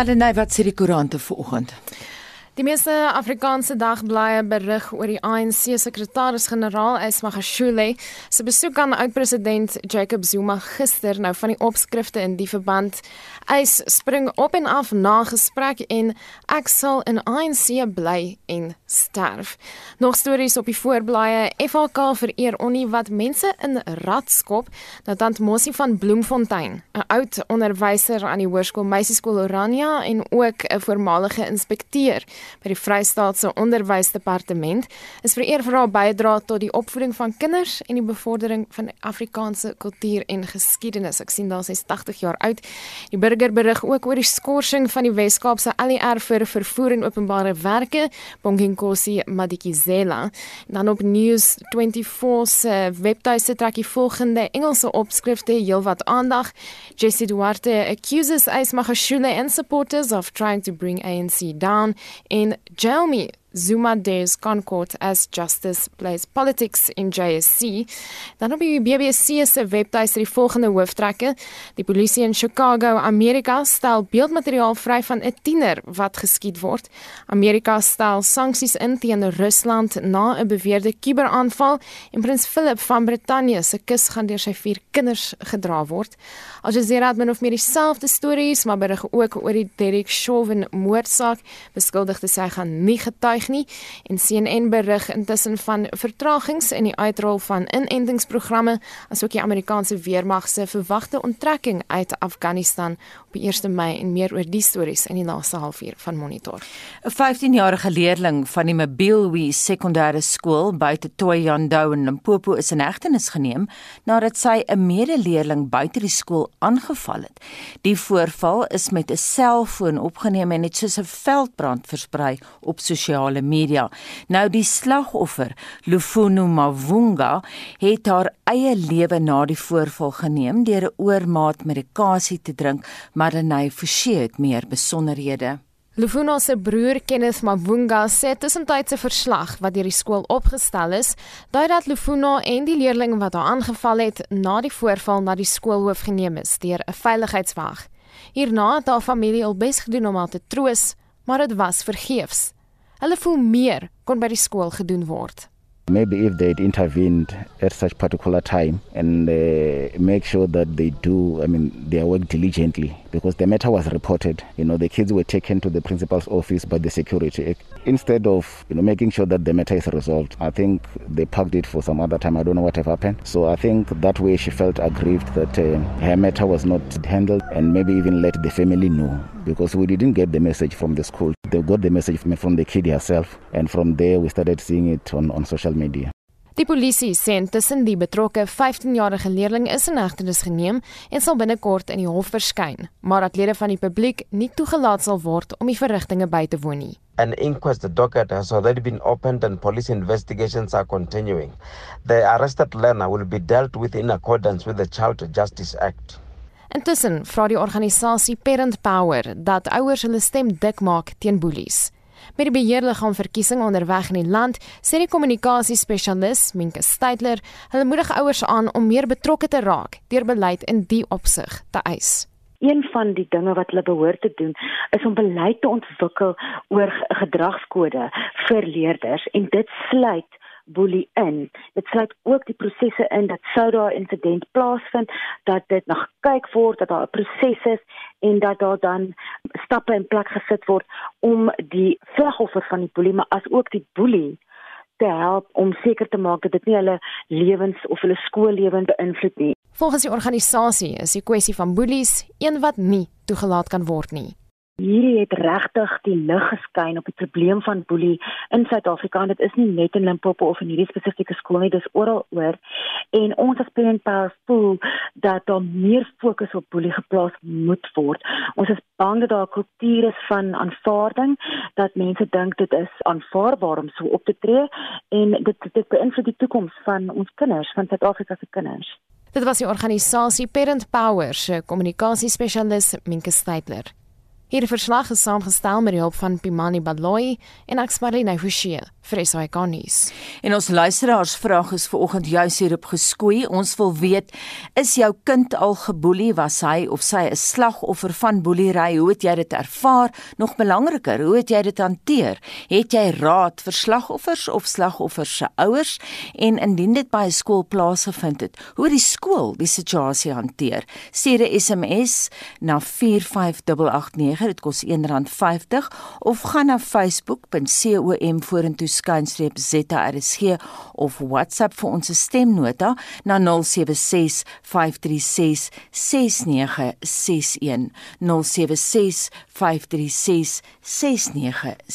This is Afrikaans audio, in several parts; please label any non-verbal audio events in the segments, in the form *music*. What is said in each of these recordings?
Maar dan nou wat sê die koerante vanoggend? Die meeste Afrikaanse dagblaaie berig oor die ANC sekretaris-generaal Ismagashule se besoek aan oud-president Jacob Zuma gister nou van die opskrifte in die verband Eis spring op en af na gesprek en ek sal in ANC bly en sterf. Nog stories op die voorblaaie FHK vereer onnie wat mense in ratskop. Nou tant Mossie van Bloemfontein, 'n oud onderwyser aan die Hoërskool Meisieskool Orania en ook 'n voormalige inspekteur by die Vrystaatse Onderwysdepartement is vereer vir haar bydrae tot die opvoeding van kinders en die bevordering van Afrikaanse kultuur en geskiedenis. Ek sien daar sy 80 jaar oud. Die burger berig ook oor die skorsing van die Wes-Kaapse ALR vir vervoer en openbare werke, Bonginkosi Madikizela. Dan op News 24 se webtuiste trek die volgende Engelse opskrifte heelwat aandag. Jesse Duarte accuses Ace Magashule and supporters of trying to bring ANC down in Jeremy Zuma days Concord as Justice plays politics in JSC. Dan op die BBC se webtuis die volgende hooftrekke. Die polisie in Chicago, Amerika stel beeldmateriaal vry van 'n tiener wat geskiet word. Amerika stel sanksies in teen Rusland na 'n beweerde kuberaanval en prins Philip van Brittanje se kus gaan deur sy vier kinders gedra word. Al Jazeera het min of meer dieselfde stories, maar berig ook oor die Derek Chauvin moordsaak. Beskuldigde sê hy gaan nie getuig getuig nie. En CNN berig intussen van vertragings in die uitrol van inentingsprogramme asook die Amerikaanse weermag se verwagte onttrekking uit Afghanistan op 1 Mei en meer oor die stories in die laaste halfuur van Monitor. 'n 15-jarige leerling van die Mbilwi Sekondêre Skool buite Toyandou in Limpopo is in hegtenis geneem nadat sy 'n medeleerling buite die skool aangeval het. Die voorval is met 'n selfoon opgeneem en het soos 'n veldbrand versprei op sosiale media. Nou die slagoffer, Lufunu Mavunga, het haar eie lewe na die voorval geneem deur 'n oormaat medikasie te drink, Lenay Forsie het meer besonderhede. Lufuna se broer Kenneth Mavunga sê tussentydse verslag wat deur die skool opgestel is, dui dat Lufuna en die leerling wat haar aangeval het, na die voorval na die skoolhoof geneem is deur 'n veiligheidswag. Hierna het haar familie al bes gedoen om haar te troos, maar dit was vergeefs. Hulle voel meer kon by die skool gedoen word. Maybe if they'd intervened at such particular time and uh, make sure that they do, I mean, their work diligently because the matter was reported. You know, the kids were taken to the principal's office by the security. Instead of, you know, making sure that the matter is resolved, I think they parked it for some other time. I don't know what have happened. So I think that way she felt aggrieved that uh, her matter was not handled and maybe even let the family know because we didn't get the message from the school. They got the message from the kid herself and from there we started seeing it on, on social media. Die polisie sê intussen die betrokke 15-jarige leerling is in hegtenis geneem en sal binnekort in die hof verskyn, maar dat lede van die publiek nie toegelaat sal word om die verrigtinge by te woon nie. An inquest docket has already been opened and police investigations are continuing. The arrested learner will be dealt with in accordance with the Child Justice Act. Intussen vra die organisasie Parent Power dat ouers hulle stem dik maak teen boelies. Met die beheerliggaam verkiesing onderweg in die land, sê die kommunikasiespesialis Minke Steytler, hulle moedig ouers aan om meer betrokke te raak deur beleid in die opsig te eis. Een van die dinge wat hulle behoort te doen, is om beleid te ontwikkel oor gedragskode vir leerders en dit sluit boelie in. Dit sluit ook die prosesse in dat sou daar insident plaasvind, dat dit nog kyk word dat daar 'n proses is en dat daar dan stappe in plek gesit word om die slagoffer van die boelie maar as ook die boelie te help om seker te maak dat dit nie hulle lewens of hulle skoollewens beïnvloed nie. Volgens die organisasie is die kwessie van boelies een wat nie toegelaat kan word nie. Hierdie het regtig die lig geskyn op die probleem van boelie in Suid-Afrika. Dit is nie net in Limpopo of in hierdie spesifieke skool nie, dis oral oor. En ons as parent pals voel dat daar meer fokus op boelie geplaas moet word. Ons is bang dat daar 'n kultuur is van aanvaarding dat mense dink dit is aanvaarbaar om so op te tree en dit dit beïnvloed die toekoms van ons kinders, van Suid-Afrika se kinders. Dit was die organisasie Parent Power se kommunikasiespesialis Minke Steytler. Hierdie verslag is saamgestel met die hulp van Pimani Baloyi en Axmarine Forsie vir SAK nuus. En ons luisteraars vraag is vanoggend juis hierop geskoei. Ons wil weet, is jou kind al geboelie? Was hy of sy 'n slagoffer van boelery? Hoe het jy dit ervaar? Nog belangriker, hoe het jy dit hanteer? Het jy raad vir slagoffers of slagoffers se ouers? En indien dit by 'n skool plaasgevind het, hoe die skool die situasie hanteer? Stuur 'n SMS na 45889, dit kos R1.50 of gaan na facebook.com vorentoe skynstreep ZRSG of WhatsApp vir ons stemnota na 076 536 6961 076 536 6961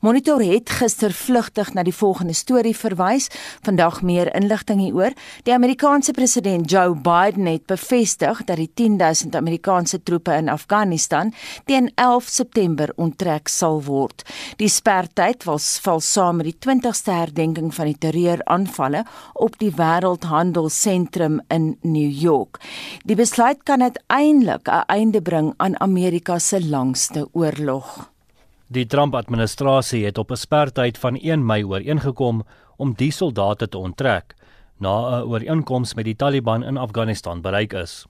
Monitor het gister vlugtig na die volgende storie verwys. Vandag meer inligting hieroor. Die Amerikaanse president Joe Biden het bevestig dat die 10000 Amerikaanse troepe in Afghanistan teen 11 September onttrek sal word. Die spertyd was val saam met die 20ste herdenking van die terreuraanvalle op die Wêreldhandelsentrum in New York. Die besluit kan uiteindelik 'n einde bring aan Amerika Amerika se langste oorlog. Die Trump-administrasie het op 'n sperdatum van 1 Mei ooreengekom om die soldate te onttrek na 'n ooreenkoms met die Taliban in Afghanistan bereik is.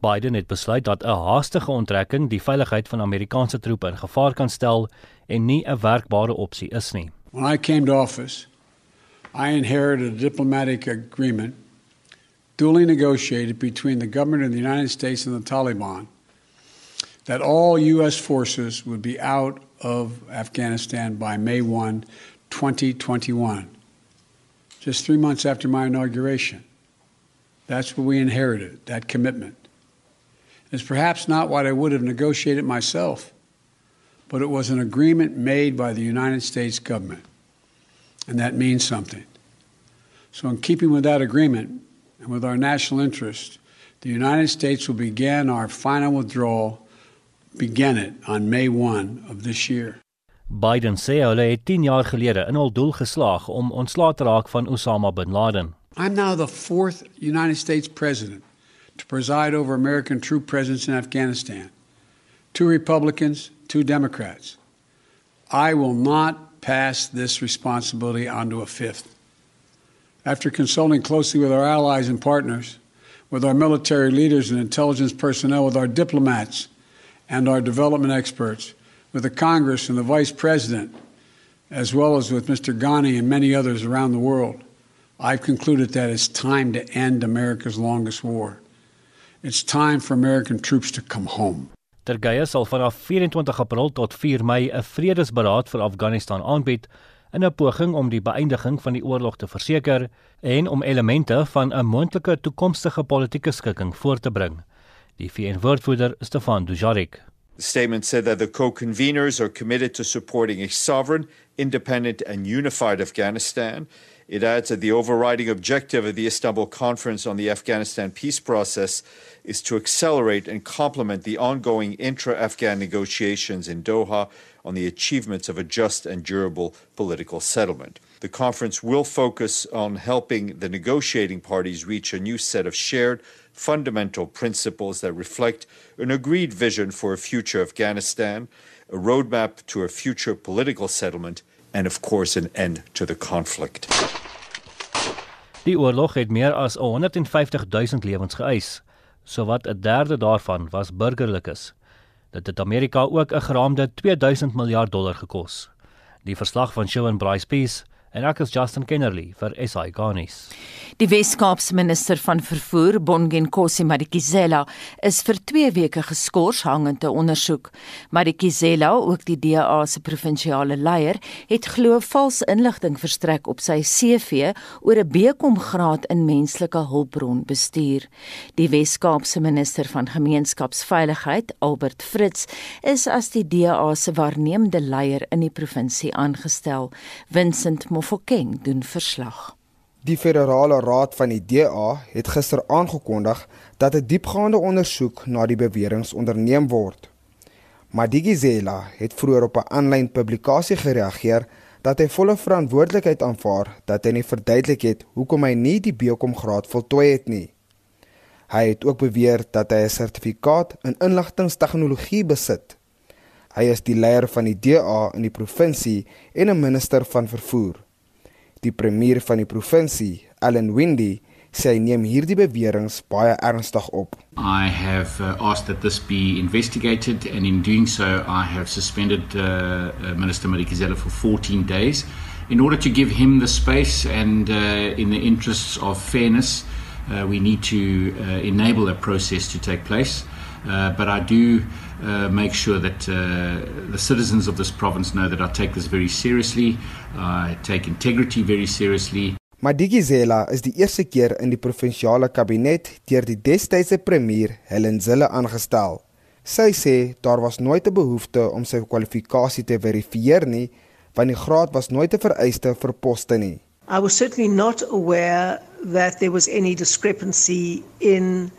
Biden het besluit dat 'n haastige onttrekking die veiligheid van Amerikaanse troepe in gevaar kan stel en nie 'n werkbare opsie is nie. When I came to office, I inherited a diplomatic agreement duly negotiated between the government of the United States and the Taliban that all U.S. forces would be out of Afghanistan by May 1, 2021, just three months after my inauguration. That's what we inherited, that commitment. It's perhaps not what I would have negotiated myself, but it was an agreement made by the United States government, and that means something. So, in keeping with that agreement and with our national interest, the United States will begin our final withdrawal began it on May 1 of this year. Biden sê hulle het 10 jaar gelede in hul doel geslaag om ontslae te raak van Osama bin Laden. I'm now the fourth United States president to preside over American troop presence in Afghanistan. Two Republicans, two Democrats. I will not pass this responsibility on to a fifth. After consulting closely with our allies and partners, with our military leaders and intelligence personnel, with our diplomats, and our development experts, with the Congress and the Vice President, as well as with Mr. Ghani and many others around the world, I've concluded that it's time to end America's longest war. It's time for American troops to come home. Turkye sal vanaf 24 April tot 4 Mei 'n vredesberaad vir Afghanistan aanbied in 'n poging om die beëindiging van die oorlog te verseker en om elemente van 'n moontlike toekomstige politieke skikking voor te bring. Die VN-woordvoerder Stefan Dujarric. The statement said that the co-conveners are committed to supporting a sovereign, independent and unified Afghanistan. It adds that the overriding objective of the Istanbul Conference on the Afghanistan peace process is to accelerate and complement the ongoing intra-Afghan negotiations in Doha on the achievements of a just and durable political settlement. The conference will focus on helping the negotiating parties reach a new set of shared fundamental principles that reflect an agreed vision for a future Afghanistan, a roadmap to a future political settlement, and of course an end to the conflict. Die oorlog het meer as 150 000 lewens geëis, sowat 'n derde daarvan was burgerlikes. Dit het Amerika ook 'n geraamde 2000 miljard dollar gekos. Die verslag van Shawn Bryce Peace en ek is Justin Kennerly vir SI Garnis. Die Wes-Kaapse minister van vervoer, Bonginkosi Madikizela, is vir 2 weke geskort hangende ondersoek. Madikizela, ook die DA se provinsiale leier, het glo vals inligting verstrek op sy CV oor 'n BCom graad in menslike hulpbronbestuur. Die Wes-Kaapse minister van gemeenskapsveiligheid, Albert Fritz, is as die DA se waarnemende leier in die provinsie aangestel. Vincent Mofokeng doen verslag. Die Federale Raad van die DA het gister aangekondig dat 'n diepgaande ondersoek na die beweringe onderneem word. Madigizela het vroeër op 'n aanlyn publikasie gereageer dat hy volle verantwoordelikheid aanvaar dat hy nie verduidelik het hoekom hy nie die BCom graad voltooi het nie. Hy het ook beweer dat hy 'n sertifikaat in inligtingstegnologie besit. Hy is die leier van die DA in die provinsie en 'n minister van vervoer. Die premier van die provinsie, Allan Windy, sê hy neem hierdie beweringe baie ernstig op. I have uh, asked that this be investigated and in doing so I have suspended uh, uh, Minister Marikizela for 14 days in order to give him the space and uh, in the interests of fairness uh, we need to uh, enable that process to take place uh, but I do uh, make sure that uh, the citizens of this province know that I take this very seriously I take integrity very seriously Madigizela is die eerste keer in die provinsiale kabinet deur die destydse premier Helen Zille aangestel. Sy sê daar was nooit 'n behoefte om sy kwalifikasie te verifieer nie, want die graad was nooit 'n vereiste vir poste nie. I was certainly not aware that there was any discrepancy in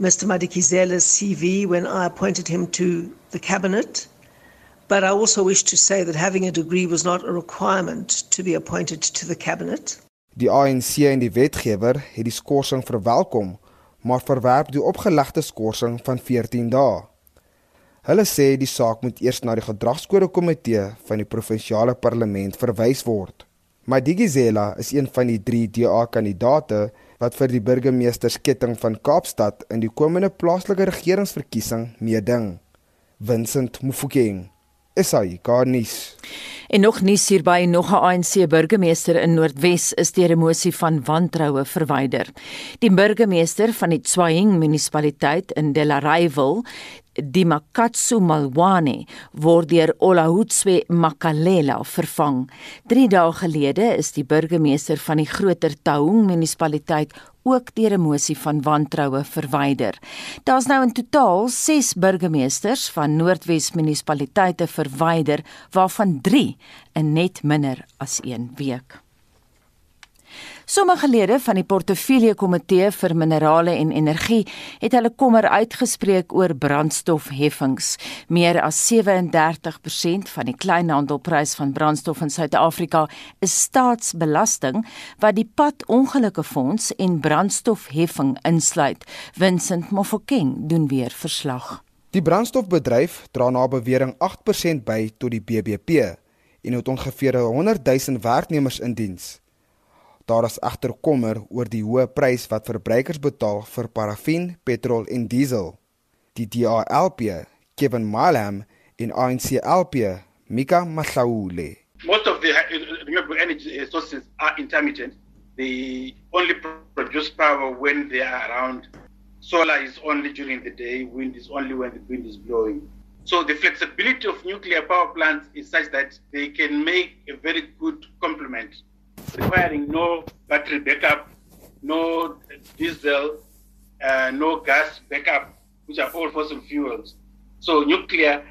Mr Madigizela's CV when I appointed him to the cabinet. But I also wish to say that having a degree was not a requirement to be appointed to the cabinet. Die ANC en die wetgewer het die skorsing verwelkom, maar verwerp die opgelegde skorsing van 14 dae. Hulle sê die saak moet eers na die gedragskode komitee van die provinsiale parlement verwys word. Madigizela is een van die 3 DA-kandidate wat vir die burgemeestersketting van Kaapstad in die komende plaaslike regeringsverkiesing meeding. Vincent Mufokeng Esai Garnis. En nog nuus hierby, nog 'n ANC burgemeester in Noordwes is deur 'n mosie van wantroue verwyder. Die burgemeester van die Tswaying munisipaliteit in Delareyville, die Makatsu Malwane word deur Olahutswe Makalela vervang. 3 dae gelede is die burgemeester van die groter Taung munisipaliteit ook deur 'n mosie van wantroue verwyder. Daar's nou in totaal 6 burgemeesters van Noordwes munisipaliteite verwyder, waarvan 3 in net minder as 1 week. Sommige lede van die portefeulje komitee vir minerale en energie het hulle kommer uitgespreek oor brandstofheffings. Meer as 37% van die kleinhandelprys van brandstof in Suid-Afrika is staatsbelasting wat die pad ongelukke fonds en brandstofheffing insluit. Vincent Mofokeng doen weer verslag. Die brandstofbedryf dra na bewering 8% by tot die BBP en het ongeveer 100 000 werknemers in diens. Daar is egter kommer oor die hoë prys wat verbruikers betaal vir parafin, petrol en diesel. Die DALP, Kevin Malam in ANCLP, Mika Mahlaule. Most of the renewable energy sources are intermittent. They only produce power when they are around. Solar is only during the day, wind is only when the wind is blowing. So the flexibility of nuclear power plants is such that they can make a very good complement requiring no battery backup, no diesel, uh, no gas backup, which are all fossil fuels. So nuclear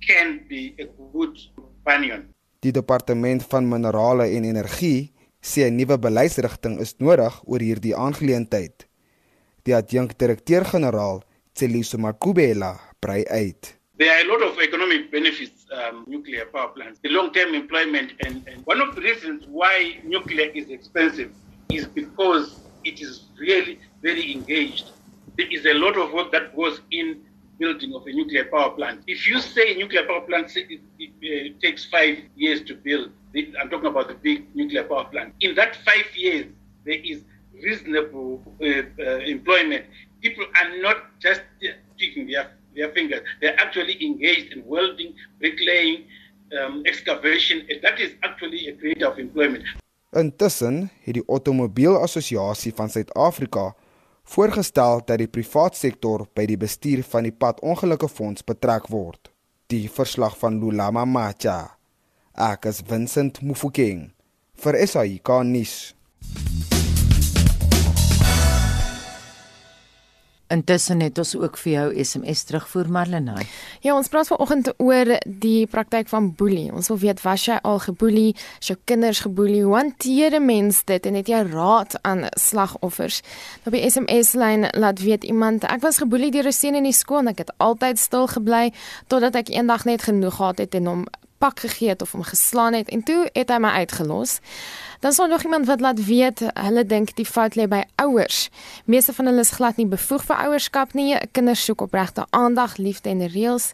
can be a good companion. Die departement van minerale en energie sê 'n nuwe beleidsrigting is nodig oor hierdie aangeleentheid. Die adjunkt-direkteur-generaal, Tseliso Makubela, brei uit. There are a lot of economic benefits um, nuclear power plants, the long-term employment, and, and one of the reasons why nuclear is expensive is because it is really very engaged. There is a lot of work that goes in building of a nuclear power plant. If you say nuclear power plant it, it, it uh, takes five years to build, I'm talking about the big nuclear power plant. In that five years, there is reasonable uh, uh, employment. People are not just taking their their fingers. They're actually engaged in welding, bricklaying, um, excavation. That is actually a creator of employment. Intussen het die Automobielassosiasie van Suid-Afrika voorgestel dat die privaat sektor by die bestuur van die pad ongelukke fonds betrek word. Die verslag van Lulama Macha. Ek is Vincent Mufokeng vir SAK nuus. Intussen het ons ook vir jou SMS terugvoer Marlenae. Ja, ons praat vanoggend oor die praktyk van boelie. Ons wil weet was jy al geboelie? Is jou kinders geboelie? Hoe hanteer 'n mens dit en het jy raad aan slagoffers? Op die SMS lyn laat weet iemand ek was geboelie deur 'n seun in die skool en ek het altyd stil gebly totdat ek eendag net genoeg gehad het en hom pak gegee het of hom geslaan het en toe het hy my uitgelos. Dan sal nog iemand wat laat weet, hulle dink die fout lê by ouers. Meeste van hulle is glad nie bevoeg vir ouerskap nie. Kinders soek opregte aandag, liefde en reëls.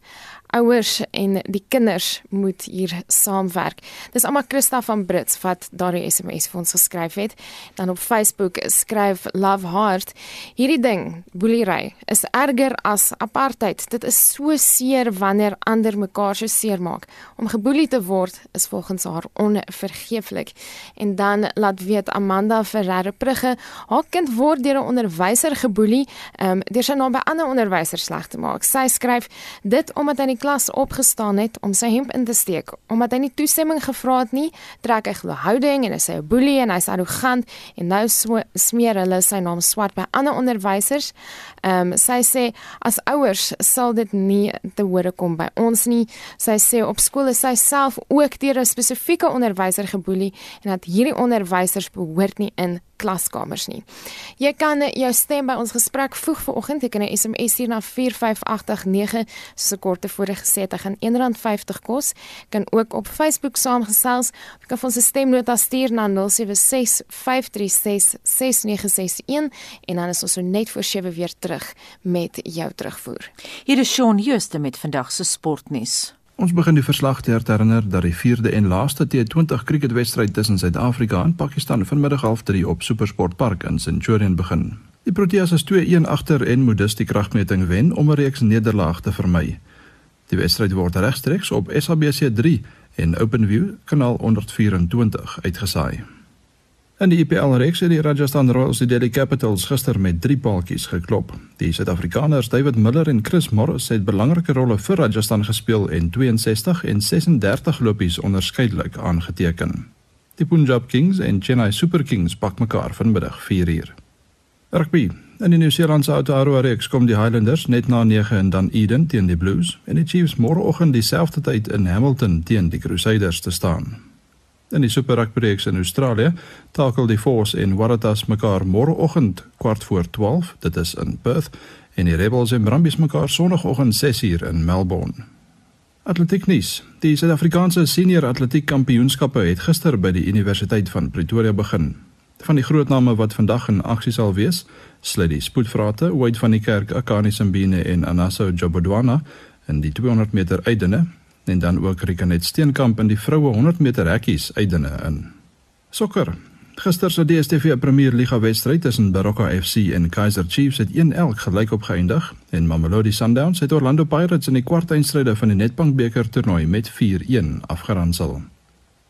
Ouers en die kinders moet hier saamwerk. Dis almal Christa van Brits wat daardie SMS vir ons geskryf het. Dan op Facebook skryf Love Heart: Hierdie ding, boelery, is erger as apartheid. Dit is so seer wanneer ander mekaar so seer maak. Om geboelie te word is volgens haar onvergeeflik. En dan laat weet Amanda Ferreira Prugge, haar kind word deur 'n onderwyser geboelie, ehm um, deur sy naam by ander onderwysers sleg te maak. Sy skryf dit omdat in die klas opgestaan het om sy hemp in te steek, omdat hy nie toestemming gevra het nie, trek hy glo houding en hy sê 'n boelie en hy's arrogant en nou smeer hulle sy naam swart by ander onderwysers. Ehm um, sy sê as ouers sal dit nie te hore kom by ons nie. Sy sê op skool is sy self ook deur 'n spesifieke onderwyser geboelie en dat hierdie onderwysers behoort nie in klaskamers nie. Jy kan jou stem by ons gesprek voeg vanoggend. Jy kan 'n SMS stuur na 45889 soos ek kort tevore gesê het, dit gaan R1.50 kos. Kan ook op Facebook saamgesels. Jy kan ons stemnota stuur na 0765366961 en dan is ons so net voor 7 weer terug met jou terugvoer. Hier is Shaun Jooste met vandag se sportnuus. Ons begin die verslag te herinner dat die 4de en laaste T20 cricketwedstryd tussen Suid-Afrika en Pakistan vanmiddag 0:30 op SuperSport Park in Centurion begin. Die Proteas is 2-1 agter en moet dus die kragmeting wen om 'n reeks nederlaag te vermy. Die wedstryd word regstreeks op SABC3 en OpenView kanaal 124 uitgesaai. In die IPL reeks het die Rajasthan Royals die Delhi Capitals gister met 3 paaltjies geklop. Die Suid-Afrikaners David Miller en Chris Morris het belangrike rolle vir Rajasthan gespeel en 62 en 36 lopies onderskeidelik aangeteken. Die Punjab Kings en Chennai Super Kings pak mekaar vanmiddag 4uur. Rugby. In die Nieu-Seelandse Aotearoa reeks kom die Highlanders net na 9 en dan Eden teen die Blues en die Chiefs môreoggend dieselfde tyd in Hamilton teen die Crusaders te staan. In die Super Rugby reeks in Australië takel die Force en Waratahs mekaar môreoggend kwart voor 12, dit is in Perth, en die Rebels en Brumbies mekaar sonoggend 6uur in Melbourne. Atletiek nuus. Die Suid-Afrikaanse senior atletiek kampioenskappe het gister by die Universiteit van Pretoria begin. Van die groot name wat vandag in aksie sal wees, sluit die spoedvrate Wade van die Kerk, Akani Simbine en Anaso Jobodwana in die 200 meter uitdene en dan ook Rikanet Steenkamp in die vroue 100 meter hekkies uitdene in. Sokker. Gister se DStv Premier Liga wedstryd tussen Baroka FC en Kaizer Chiefs het 1-1 gelyk opgeëindig en Mamelodi Sundowns het Orlando Pirates in die kwartfinale van die Nedbank beker toernooi met 4-1 afgeronsel.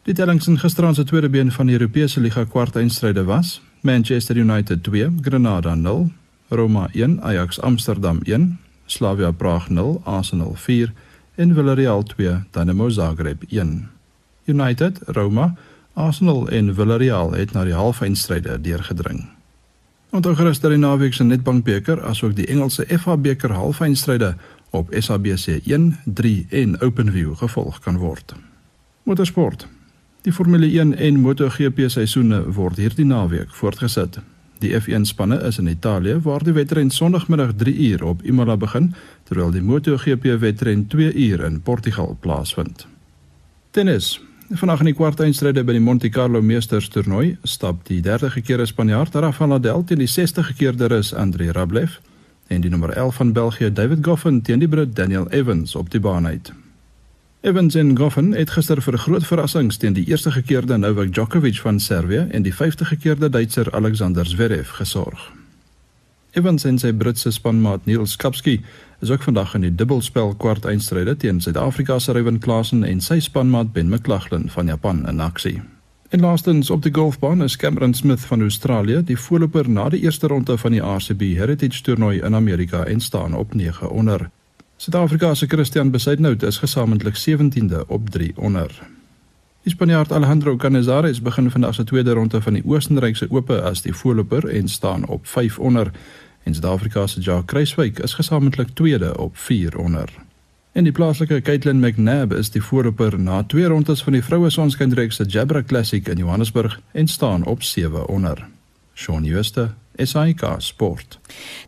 Die tellings in gisteraand se tweede been van die Europese Liga kwartfinale was: Manchester United 2, Granada 0, Roma 1, Ajax Amsterdam 1, Slavia Praag 0, Arsenal 4 en Villarreal 2, Dynamo Zagreb 1. United, Roma, Arsenal en Villarreal het na die halfeindstryde deurgedring. Onthou gerus dat die naweek se Nedbank beker asook die Engelse FA beker halfeindstryde op SABC 1, 3 en OpenView gevolg kan word. Motorsport. Die Formule 1 en MotoGP seisoene word hierdie naweek voortgesit. Die F1 spanne is in Italië waar die wedren Sondagmiddag 3 uur op Imola begin, terwyl die MotoGP wedren 2 uur in Portugal plaasvind. Tennis. Vanaand in die kwartfinale by die Monte Carlo Meesters toernooi stap die derde gekeerde Spanjaard Rafael Nadal teen die 60 gekeerde Rus Andrei Rublev en die nommer 11 van België David Goffin teen die Brit Daniel Evans op die baan uit. Evans en Goffin het gister vir 'n groot verrassing teen die eerste gekeerde Novak Djokovic van Servië en die 50 gekeerde Duitser Alexander Zverev gesorg. Evans en sy Britse spanmaat Niels Kapski is ook vandag in die dubbelspel kwartfinale teen Suid-Afrika se Ryan Klassen en sy spanmaat Ben McLaughlin van Japan in aksie. En laastens op die golfbaan is Cameron Smith van Australië die voorloper na die eerste ronde van die RCB Heritage toernooi in Amerika en staan op 9 onder. Suid-Afrika se Christian Besaidnout is gesamentlik 17de op 3 onder. Die Spanjaard Alejandro Canizares begin vandag se tweede ronde van die Oostenrykse Ope as die voorloper en staan op 5 onder. En Suid-Afrika se Jacques Kruiswyk is gesamentlik tweede op 4 onder. En die plaaslike Caitlin McNabb is die voorloper na twee rondes van die vroue sonskindreeks se Jabra Classic in Johannesburg en staan op 7 onder. Shaun Schuster, SAK Sport.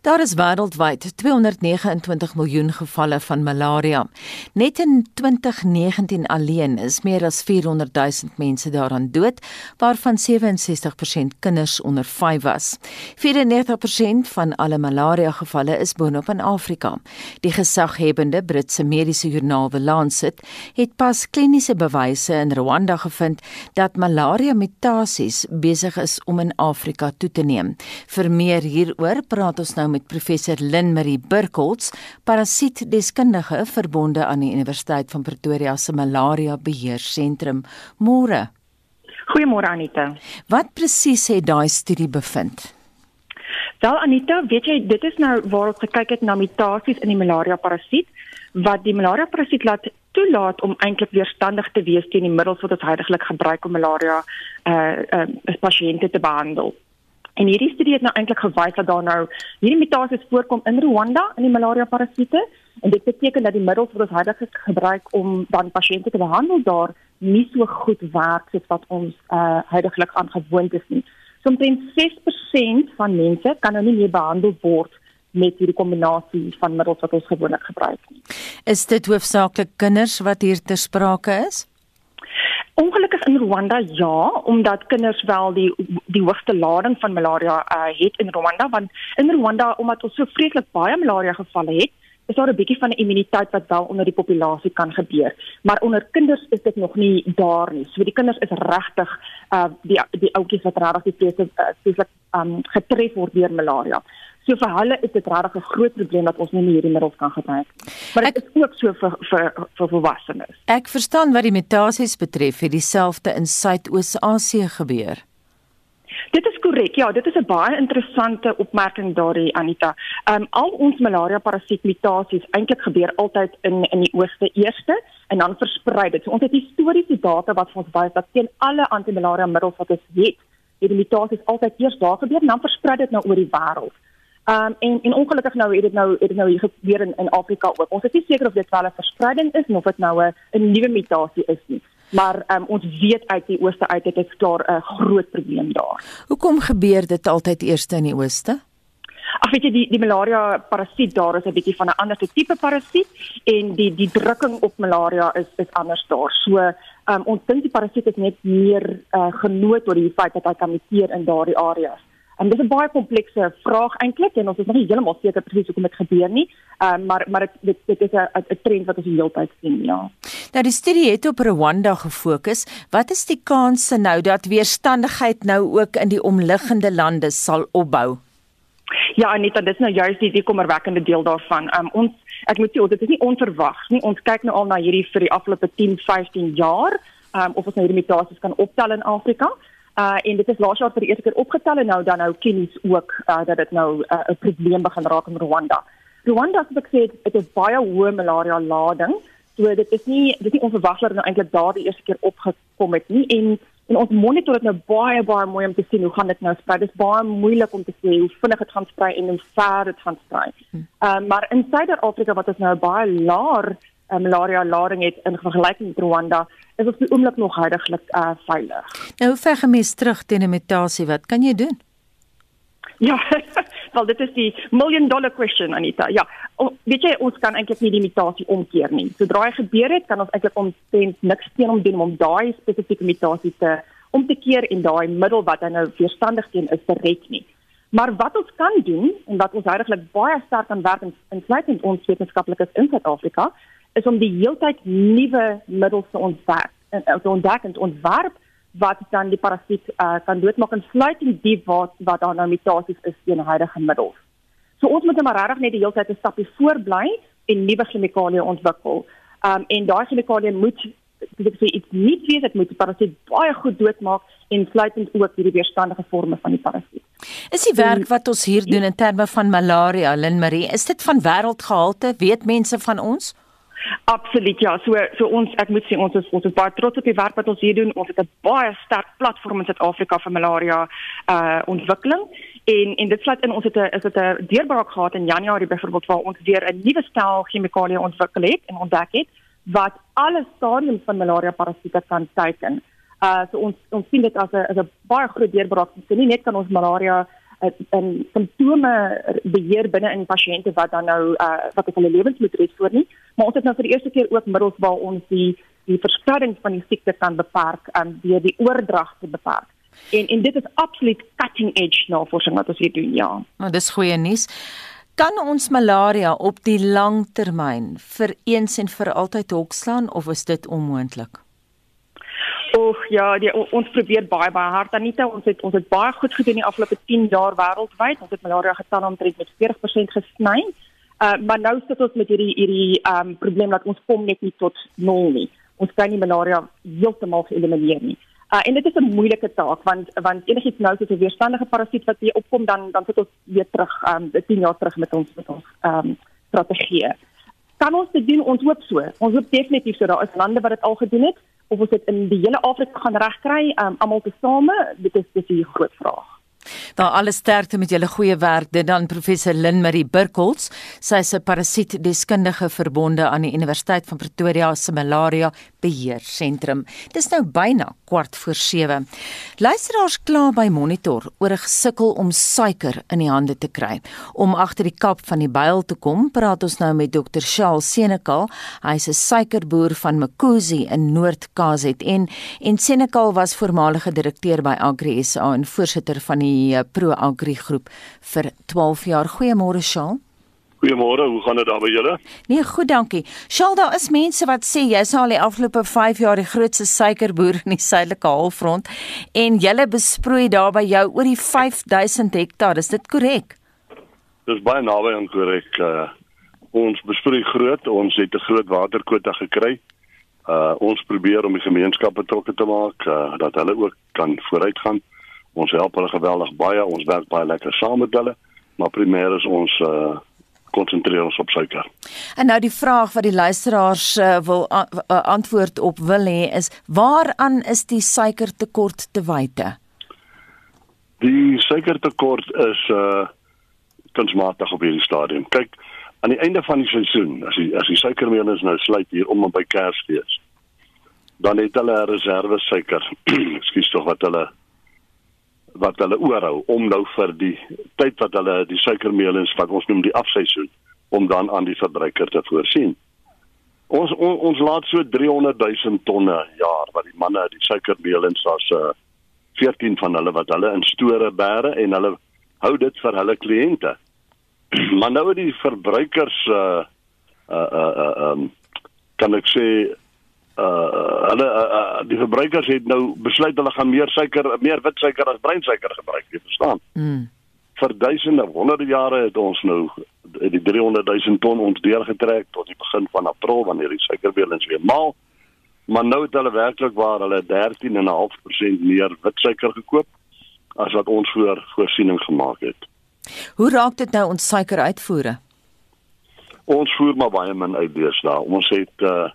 Daar is wêreldwyd 229 miljoen gevalle van malaria. Net in 2019 alleen is meer as 400 000 mense daaraan dood, waarvan 67% kinders onder 5 was. 94% van alle malaria gevalle is boonop in Afrika. Die gesaghebende Britse mediese joernaal The Lancet het pas kliniese bewyse in Rwanda gevind dat malaria mutasies besig is om in Afrika toe te neem. Vir meer hieroor praat ons nou met professor Lynn Marie Burkholz, parasietdeskundige verbonde aan die Universiteit van Pretoria se Malaria Beheer Sentrum. Môre. Goeiemôre Anita. Wat presies het daai studie bevind? Wel Anita, weet jy, dit is nou waar ons gekyk het na mutasies in die malaria parasiet wat die malaria parasiet laat toelaat om eintlik weerstandig te wees teen die middels wat ons heidaglik gebruik om malaria uh uh pasiënte te behandel. En hierdie studie het nou eintlik gewys dat daar nou hierdie mutasies voorkom in Rwanda in die malaria parasiete en dit beteken dat die middels wat ons heidaglik gebruik om dan pasiënte te behandel daar nie so goed werk soos wat ons uh heidaglik aangewoond is nie. So omtrent 6% van mense kan nou nie meer behandel word met hierdie kombinasie van middels wat ons gewoonlik gebruik nie. Is dit hoofsaaklik kinders wat hier ter sprake is? Ongelukkig in Rwanda ja, omdat kinders wel die die hoogste lading van malaria uh, het in Rwanda want in Rwanda omdat ons so vreeslik baie malaria gevalle het, is daar 'n bietjie van 'n immuniteit wat wel onder die populasie kan gebeur. Maar onder kinders is dit nog nie daar nie. So die kinders is regtig uh die die ouetjies wat regtig die vreeslik uh, vreeslik um getref word deur malaria. So vir hulle is dit regtig 'n groot probleem dat ons nie hierdie middels kan gebruik. Maar dit is ook so vir vir vir volwassenes. Ek verstaan wat die mutasies betref, het dieselfde in Suidoos-Asië gebeur. Dit is korrek. Ja, dit is 'n baie interessante opmerking daardie Anita. Ehm um, al ons malaria parasiet mutasies eintlik gebeur altyd in in die ooste eerste en dan versprei dit. So ons het historiese data wat vir ons wys dat teen alle antimalaria middels wat ons het, het die mutasies altyd eers daar gebeur en dan versprei dit nou oor die wêreld. Um en en ongelukkig nou het dit nou het dit nou hier gebeur in in Afrika ook. Ons is nie seker of dit wel 'n verspreiding is of dit nou 'n 'n nuwe mutasie is nie. Maar um ons weet uit die ooste uit dit is klaar 'n groot probleem daar. Hoekom gebeur dit altyd eers in die ooste? Ag weet jy die die malaria parasiet daar is 'n bietjie van 'n ander tipe parasiet en die die drukking op malaria is is anders daar. So um ons dink die parasiet is net meer uh, genoot oor die feit dat hy kan muteer in daardie areas. En dit is 'n baie komplekse vraag eintlik en ons is nog nie heeltemal seker presies hoekom dit gebeur nie. Ehm um, maar maar dit dit, dit is 'n 'n trend wat ons die hele tyd sien, ja. Nou die studie het op Rwanda gefokus. Wat is die kanse nou dat weerstandigheid nou ook in die omliggende lande sal opbou? Ja, Anita, dit is nou juist die die kommerwekkende deel daarvan. Ehm um, ons ek moet sê dit is nie onverwags nie. Ons kyk nou al na hierdie vir die afgelope 10, 15 jaar, ehm um, of ons nou hierdie mutasies kan optel in Afrika. Uh en dit is laas jaar vir die eerste keer opgetel en nou dan nou kennis ook uh dat dit nou 'n uh, probleem begin raak in Rwanda. Rwanda het gesê dit is baie hoë malaria lading. So dit is nie dit is nie onverwags dat nou eintlik daar die eerste keer opgekom het nie en en ons monitor dit nou baie baie mooi om te sien hoe gaan dit nou sprei. Dit is baie moeilik om te sê hoe vinnig dit gaan sprei en hoe ver dit gaan sprei. Ehm uh, maar in Suid-Afrika wat ons nou baie laer uh, malaria lading het in vergelyking met Rwanda is op die oomblik nog heidaglik uh, veilig. Nou hoe ver gemis terug teen 'n mutasie wat kan jy doen? Ja, *laughs* wel dit is die million dollar question Anita. Ja, o, weet jy ons kan eintlik nie die mutasie omkeer nie. Sodra hy gebeur het, kan ons eintlik omtrent niks teen hom doen om daai spesifieke mutasie te om te keer en daai middel wat hy nou weerstandig teen is te red nie. Maar wat ons kan doen en wat ons heidaglik baie sterk aan werk in sluitend ons wetenskaplikes in Suid-Afrika is om die heeltyd nuwe middels te ontwerp en uh, te ontdek en te ontwerp wat dan die parasiet uh, kan doodmaak en sluitend die wat wat daar nou mutasies is teen huidige middels. So ons moet net maar regtig net die heeltyd 'n stapie voor bly en nuwe chemikalieë ontwikkel. Um en daai chemikalieë moet dis ek sê iets nie wees dit moet die parasiet baie goed doodmaak en sluitend ook hierdie weerstandige forme van die parasiet. Is die werk wat ons hier doen in terme van malaria, Lynn Marie, is dit van wêreldgehalte? Weet mense van ons? Absoluut ja. So so ons ek moet sê ons is ons is baie trots op die werk wat ons hier doen. Ons het 'n baie sterk platform in Suid-Afrika vir malaria uh ontwikkeling. En en dit sluit in ons het 'n is dit 'n deurbraak gehad in Januarie byvoorbeeld waar ons weer 'n nuwe stel chemikalieë ontwikkel het en ontdek het wat alle stadiums van malaria parasiete kan teiken. Uh so ons ons sien dit as 'n as 'n baie groot deurbraak. So nie net kan ons malaria 'n simptome beheer binne in pasiënte wat dan nou uh, wat hulle lewens moet red voor nie, maar ons het nou vir die eerste keer ook middels waar ons die die verspreiding van die siekte kan beperk um, deur die oordrag te beperk. En en dit is absoluut cutting edge navorsing wat ons hier doen, ja. Nou dis goeie nuus. Kan ons malaria op die lang termyn vir eens en vir altyd hokslaan of is dit onmoontlik? Och ja, die, ons probeer baie baie hard Anita. Ons het ons het baie goed gedoen die afgelope 10 jaar wêreldwyd. Ons het malaria getalle omtrent met 40% gesny. Uh maar nou sit ons met hierdie hierdie um probleem dat ons kom net nie tot nul nie. Ons kan nie malaria heeltemal elimineer nie. Uh en dit is 'n moeilike taak want want enigiets nou soos 'n weerstandige parasiet wat weer opkom dan dan sit ons weer terug um 10 jaar terug met ons met ons um strategie. Kan ons dit doen? Ons hoop so. Ons hoop definitief so. Daar is lande wat dit al gedoen het of ons dit in die hele Afrika gaan regkry, um, almal tesame, dit is dis 'n groot vraag. Daar alles sterkte met julle goeie werk. Dit dan professor Lynn Marie Burkholz. Sy is 'n parasietdeskundige verbonde aan die Universiteit van Pretoria se malaria beheer sentrum. Dis nou byna kwart voor 7. Luisteraars kla by Monitor oor 'n gesukkel om suiker in die hande te kry. Om agter die kap van die byl te kom, praat ons nou met Dr. Shaal Senekal. Hy's 'n suikerboer van Makuzi in Noord-KZN en Senekal was voormalige direkteur by Agri SA en voorsitter van die Pro Agri groep vir 12 jaar. Goeiemôre Shaal. Goeiemôre, hoe gaan dit daar by julle? Nee, goed, dankie. Shaal, daar is mense wat sê jy's al die afgelope 5 jaar die grootste suikerboer in die suidelike halfrond en jy besproei daar by jou oor die 5000 hektaar. Is dit korrek? Dis baie naby aan korrek. Uh, ons besproei groot, ons het 'n groot waterkwota gekry. Uh ons probeer om die gemeenskap betrokke te maak uh, dat hulle ook kan vooruitgaan. Ons help hulle geweldig baie. Ons werk baie lekker saam met hulle, maar primêr is ons uh konsentreer ons op suiker. En nou die vraag wat die luisteraars uh, wil uh, antwoord op wil hê is waaraan is die suikertekort te wyte? Die suikertekort is uh kunsmatig op hierdie stadium. Kyk, aan die einde van die seisoen, as die as die suikermeelens nou sluit hier om en by Kersfees, dan het hulle 'n reserve suiker. *clears throat* Ekskuus tog wat hulle wat hulle oorhou om nou vir die tyd wat hulle die suikermeelens wat ons noem die afseisoen om dan aan die verbruiker te voorsien. Ons on, ons laat so 300 000 tonne jaar wat die manne die suikermeelens as 'n uh, 14 van hulle wat hulle in store bære en hulle hou dit vir hulle kliënte. *clears throat* maar nou die verbruikers uh uh uh um kan ek sê uh hulle uh, uh, die verbruikers het nou besluit hulle gaan meer suiker, meer wit suiker as bruin suiker gebruik, jy verstaan? Mm. Vir duisende, honderde jare het ons nou die 300 000 ton ons deurgetrek tot die begin van April wanneer die suikerbeelens weer maal. Maar nou het hulle werklik waar hulle 13.5% meer wit suiker gekoop as wat ons voor voorsiening gemaak het. Hoe raak dit nou ons suikeruitvoere? Ons voer maar baie min uit deesdae. Ons het uh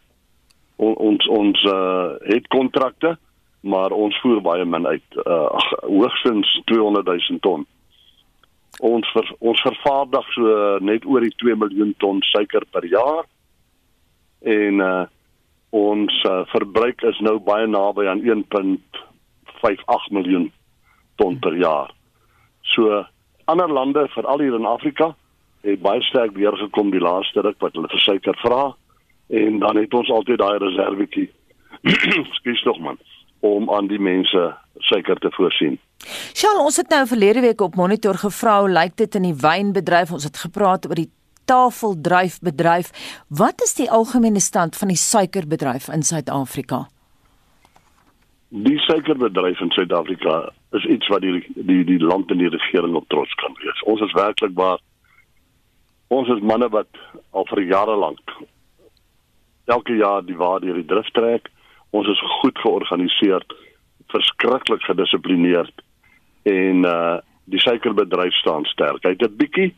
on, ons ons uh, het kontrakte maar ons voer baie min uit uh, hoogstens 200 000 ton. Ons ver, ons vervaardig so net oor die 2 miljoen ton suiker per jaar. En uh, ons uh, verbruik is nou baie naby aan 1.58 miljoen ton per jaar. So ander lande veral hier in Afrika het baie sterk deurgekom die laaste ruk wat hulle vir suiker vra en dan het ons altyd daai reservetjie. *clears throat* Skus tog man om aan die mense suiker te voorsien. Sjoe, ons het nou verlede week op monitor gevra hoe lyk dit in die wynbedryf? Ons het gepraat oor die tafeldryfbedryf. Wat is die algemene stand van die suikerbedryf in Suid-Afrika? Die suikerbedryf in Suid-Afrika is iets wat die die die land en die regering op trots kan wees. Ons is werklik waar ons is manne wat al vir jare lank elke jaar die waar deur die drif trek. Ons is goed georganiseer, verskriklik gedissiplineerd en uh die suikerbedryf staan sterk. Hy het 'n bietjie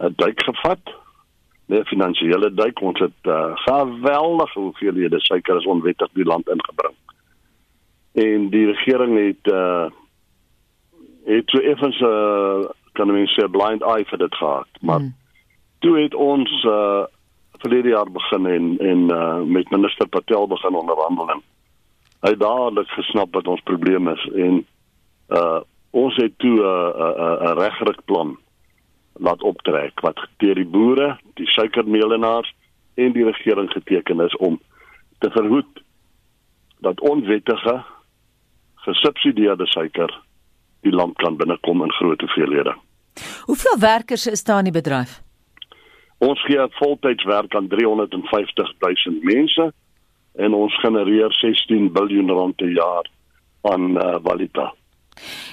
'n duik gevat. Nee, finansiële duik. Ons het uh geweldige hoeveelhede suiker is onwettig die land ingebring. En die regering het uh het so effens 'n uh, kan mens sê blind eye vir dit gehad, maar hmm. toe het ons uh verlede jaar begin en en uh, met minister Patel begin onderhandel. Hy het dadelik gesnap wat ons probleem is en uh Ons het toe 'n uh, 'n uh, regryk plan laat optrek wat deur die boere, die suikermeelenaars en die regering geteken is om te verhoed dat onwettige gesubsidieerde suiker die land kan binnekom in groot hoeveelhede. Hoeveel werkers is daar in die bedryf? Ons gee voltyds werk aan 350 000 mense en ons genereer 16 miljard rand per jaar aan uh, valuta.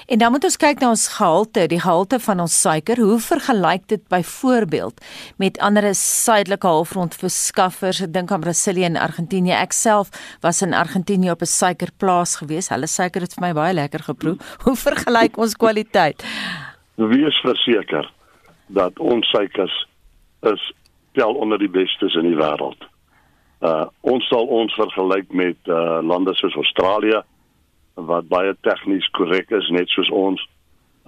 En dan moet ons kyk na ons gehalte, die gehalte van ons suiker. Hoe vergelyk dit byvoorbeeld met ander suidelike halfrond verskaffers? Ek dink aan Brasilië en Argentinië. Ek self was in Argentinië op 'n suikerplaas gewees. Hulle suiker het vir my baie lekker geproe. *laughs* Hoe vergelyk ons kwaliteit? Wees verseker dat ons suikers is tel onder die bestes in die wêreld. Uh ons sal ons vergelyk met uh lande soos Australië, wat baie tegnies korrek is net soos ons.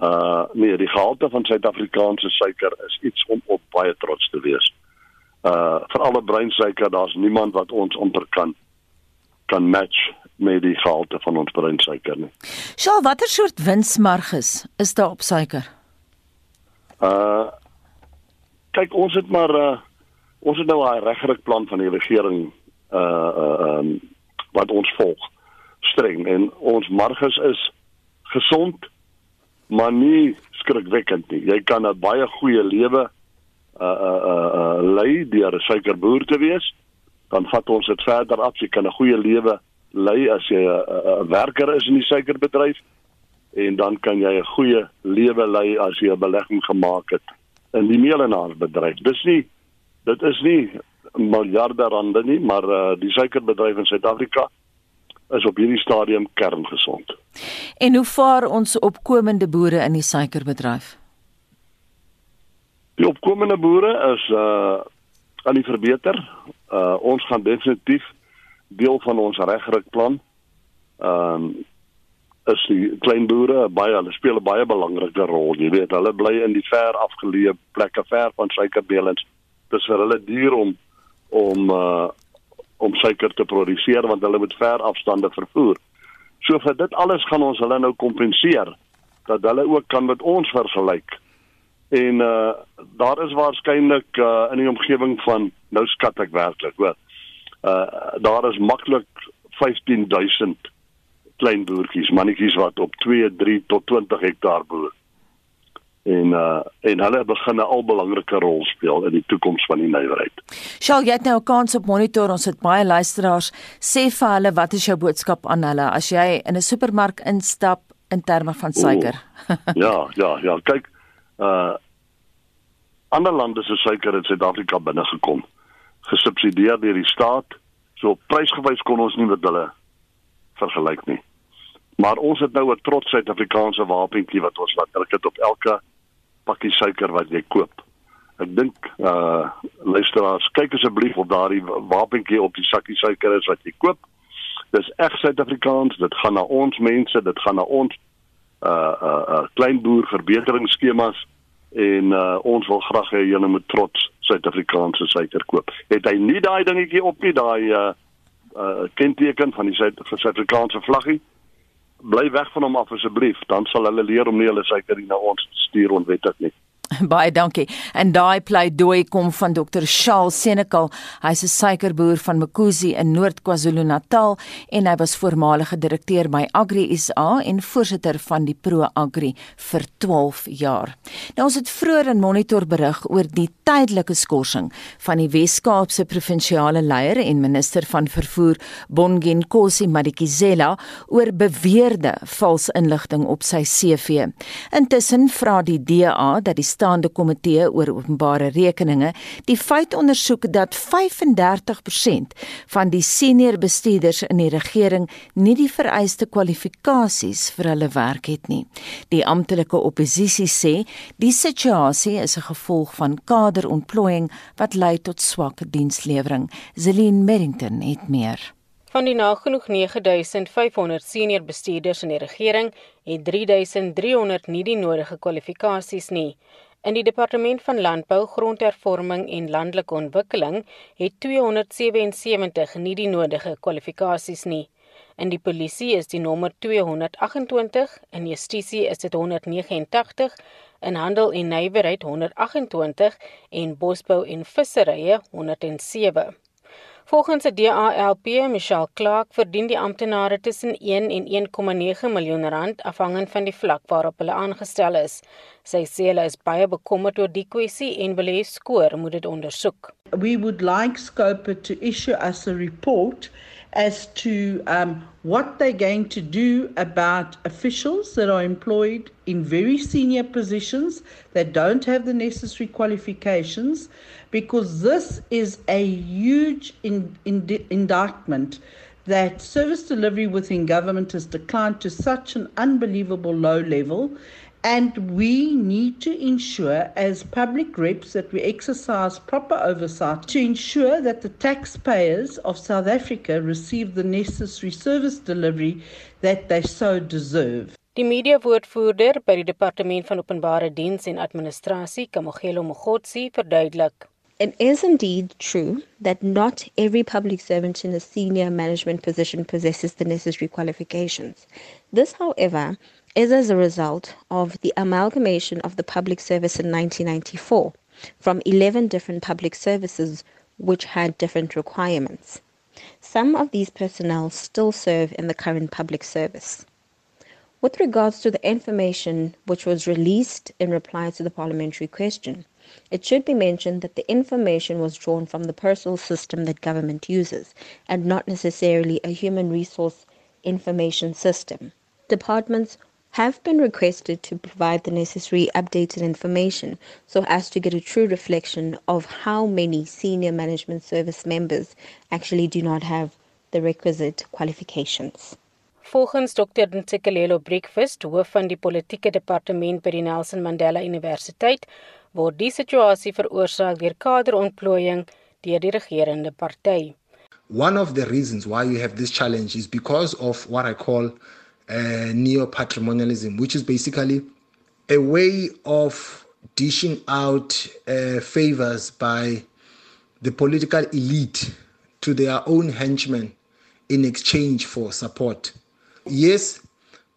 Uh nee, die gehalte van Suid-Afrikaanse suiker is iets om op baie trots te wees. Uh vir alle breinsuiker, daar's niemand wat ons amper kan kan match met die gehalte van ons breinsuiker nie. Sjoe, watter soort winsmarges is daar op suiker? Uh kyk, ons het maar uh ons het nou 'n regryk plan van die regering uh uh um, wat ons volg streng en ons marges is gesond maar nie skrikwekkend nie. Jy kan 'n baie goeie lewe uh uh, uh lei deur 'n suikerboer te wees. Dan vat ons dit verder af. Jy kan 'n goeie lewe lei as jy 'n werker is in die suikerbedryf en dan kan jy 'n goeie lewe lei as jy 'n belegging gemaak het in die meelenaarsbedryf. Dis nie dit is nie miljarde rande nie, maar uh die suikerbedryf in Suid-Afrika is op hierdie stadium kerngesond. En hoe vaar ons opkomende boere in die suikerbedryf? Die opkomende boere is uh aan die verbeter. Uh ons gaan definitief deel van ons regryk plan. Ehm um, is die klein boere baie hulle speel 'n baie belangrike rol. Jy weet, hulle bly in die ver afgeleë plekke ver van suikerbelens. Dit is vir hulle duur om om uh om suiker te produseer want hulle moet ver afstande vervoer. So vir dit alles gaan ons hulle nou kompenseer dat hulle ook kan met ons vergelyk. En uh daar is waarskynlik uh in die omgewing van nou skat ek werklik, hoor. Uh daar is maklik 15000 klein boertjies, mannetjies wat op 2, 3 tot 20 hektaar boer en uh en hulle begin 'n al belangrike rol speel in die toekoms van die nywerheid. Sjoe, jy het nou 'n kans op monitor. Ons het baie luisteraars. Sê vir hulle wat is jou boodskap aan hulle as jy in 'n supermark instap in terme van suiker? ja, ja, ja. Kyk, uh ander lande se suiker in Suid-Afrika binne gekom. Gesubsidieer deur die staat. So prysgewys kon ons nie met hulle vergelyk nie. Maar ons het nou 'n trots Suid-Afrikaanse wapentjie wat ons laat druk het op elke pakkie suiker wat jy koop. Ek dink uh luisteraars, kyk asseblief of daardie wapentjie op die sakkie suiker is wat jy koop. Dis reg Suid-Afrikaans, dit gaan na ons mense, dit gaan na ons uh uh, uh kleinboer verbeteringsskemas en uh ons wil graag hê julle moet trots Suid-Afrikaanse suiker koop. Het hy nie daai dingetjie op nie, daai uh uh kenteken van die Suid-Afrikaanse vlaggie? Bly weg van hom af asseblief, dan sal hulle leer om nie hulle suiker na ons te stuur onwettig nie. *laughs* Baie dankie. En daai pleidooi kom van Dr. Charles Senekal. Hy's 'n suikerboer van Mkuzi in Noord KwaZulu-Natal en hy was voormalige direkteur by Agri SA en voorsitter van die Pro Agri vir 12 jaar. Nou ons het vroeër in Monitor berig oor die tydelike skorsing van die Wes-Kaapse provinsiale leier en minister van vervoer Bongin Kosi Madikizela oor beweerde vals inligting op sy CV. Intussen vra die DA dat die staande komitee oor openbare rekeninge die feit ondersoek dat 35% van die senior bestuurders in die regering nie die vereiste kwalifikasies vir hulle werk het nie. Die amptelike oppositie sê die situasie is 'n gevolg van kaderontplooiing wat lei tot swak dienslewering. Zelin Merrington het meer. Van die nagenoeg 9500 senior bestuurders in die regering het 3300 nie die nodige kwalifikasies nie. In die departement van landbou, grondhervorming en landelike ontwikkeling het 277 nie die nodige kwalifikasies nie. In die polisie is die nommer 228, in justisie is dit 189, in handel en nywerheid 128 en bosbou en visserye 107. Volgens die DALP, Michelle Clark, verdien die amptenare tussen 1 en 1,9 miljoen rand afhangend van die vlak waarop hulle aangestel is. Sy sê hulle is baie bekommerd oor die kwessie en wil hê skoor moet dit ondersoek. We would like Scope to issue us a report as to um, what they're going to do about officials that are employed in very senior positions that don't have the necessary qualifications, because this is a huge in, in, indictment that service delivery within government has declined to such an unbelievable low level And we need to ensure, as public reps, that we exercise proper oversight to ensure that the taxpayers of South Africa receive the necessary service delivery that they so deserve. Die media-woordvoerder by die Departement van Openbare Diens en Administrasie, Kamogelo Mogotsi, verduidelik. It is indeed true that not every public servant in a senior management position possesses the necessary qualifications. This, however, is as a result of the amalgamation of the public service in 1994 from 11 different public services which had different requirements. Some of these personnel still serve in the current public service. With regards to the information which was released in reply to the parliamentary question, it should be mentioned that the information was drawn from the personal system that government uses and not necessarily a human resource information system. Departments have been requested to provide the necessary updated information so as to get a true reflection of how many senior management service members actually do not have the requisite qualifications. Volgens Dr. Ntsikelelo Breakfast, hoof van die politieke departement by die Nelson Mandela Universiteit, word die situasie veroorsaak deur kaderontplooiing deur die regerende party. One of the reasons why you have this challenge is because of what I call uh, neo patrimonialism, which is basically a way of dishing out uh, favors by the political elite to their own henchmen in exchange for support. Yes,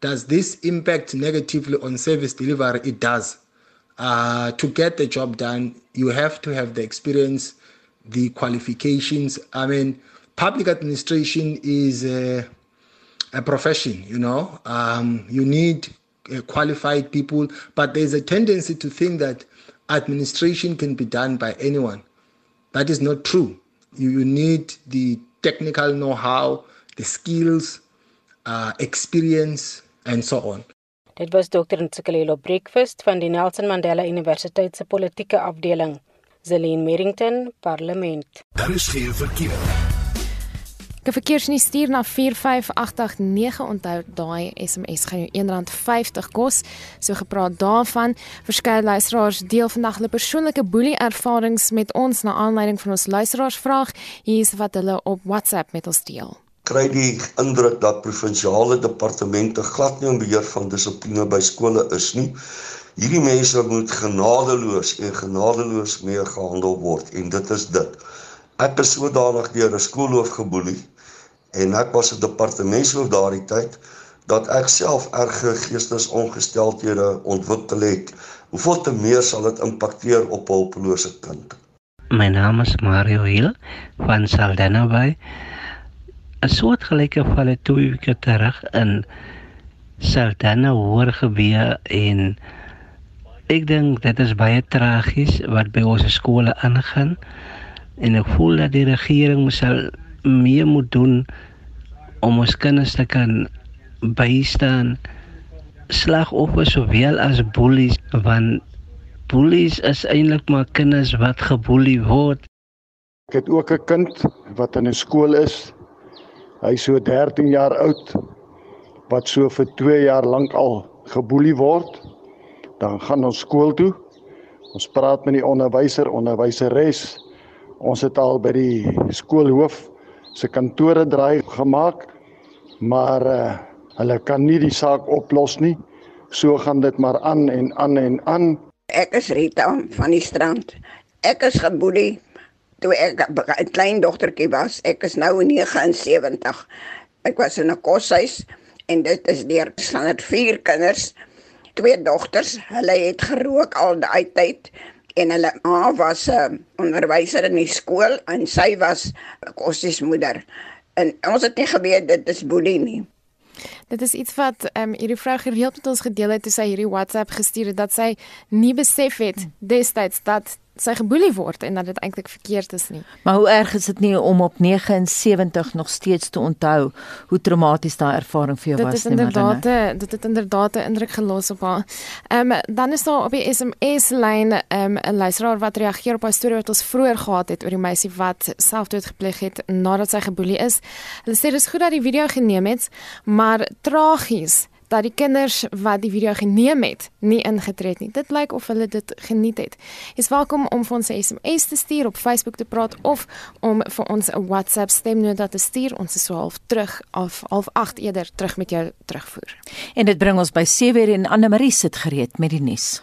does this impact negatively on service delivery? It does. Uh, to get the job done, you have to have the experience, the qualifications. I mean, public administration is. Uh, a profession, you know. Um, you need uh, qualified people, but there's a tendency to think that administration can be done by anyone. That is not true. You, you need the technical know how, the skills, uh, experience, and so on. Dit was Dr. Ntsikelelo Breakfast van die Nelson Mandela Universiteit se politieke afdeling. Zelene Merrington, Parlement. Daar is geen verkeer. Ge verkeersnuus stuur na 45889 onthou daai SMS gaan jou R1.50 kos. So gepraat daarvan, verskeie luisteraars deel vandag hulle persoonlike boelie ervarings met ons na aanleiding van ons luisteraarsvraag. Hier is wat hulle op WhatsApp met ons deel. Kry die indruk dat provinsiale departemente glad nie in beheer van dissipline by skole is nie. Hierdie mense moet genadeloos en genadeloos mee gehandel word en dit is dit. Ek is sodanig deur 'n skoolhoof geboelie en ek was 'n departementshoof daardie tyd dat ek self erge geestesongesteldhede ontwikkel het. Hoeveel te meer sal dit impakteer op 'n hulpelose kind? My naam is Mario Hill van Saldanha Bay. 'n Soortgelyke geval het twee weke terug in Saldanha hoor gebeur en ek dink dit is baie tragies wat by ons skole aangaan en ek voel dat die regering moet meer moet doen om ons kinders te kan bystaan slagoffers sowel as bullies want bullies is eintlik maar kinders wat geboelie word. Ek het ook 'n kind wat in 'n skool is. Hy so 13 jaar oud wat so vir 2 jaar lank al geboelie word. Dan gaan ons skool toe. Ons praat met die onderwyser onderwyseres ons het al by die skoolhoof se kantore draai gemaak, maar uh, hulle kan nie die saak oplos nie. So gaan dit maar aan en aan en aan. Ek is Rita van die strand. Ek is geboelie toe ek 'n klein dogtertjie was. Ek is nou 79 Ek was in 'n koshuis en dit is deur standaard vier kinders, twee dogters. Hulle het gerook al daai tyd en hulle ma was 'n uh, onderwyser in die skool en sy was 'n koshuismoeder. En ons het nie geweet dit is boelie nie. Dit is iets wat ehm um, hierdie vrou gereeld met ons gedeel het toe sy hierdie WhatsApp gestuur het dat sy nie besef het destyds dat sy geboelie word en dat dit eintlik verkeerd is nie. Maar hoe erg is dit nie om op 79 nog steeds te onthou hoe traumaties daai ervaring vir jou dit was nie? Dit is inderdaad dit het inderdaad 'n indruk gelos op haar. Ehm um, dan is daar op die SMS lyn ehm um, 'n luisteraar wat reageer op 'n storie wat ons vroeër gehad het oor die meisie wat selfdood gepleeg het nadat sy geboelie is. Hulle sê dis goed dat die video geneem het, maar tragies dat die kinders wat die video geneem het, nie ingetree het nie. Dit lyk of hulle dit geniet het. Jy's welkom om vir ons 'n SMS te stuur op Facebook te praat of om vir ons 'n WhatsApp stemnota te stuur. Ons is so half terug of half 8 eerder terug met jou terugvoer. En dit bring ons by 7:00 en Anne Marie sit gereed met die nuus.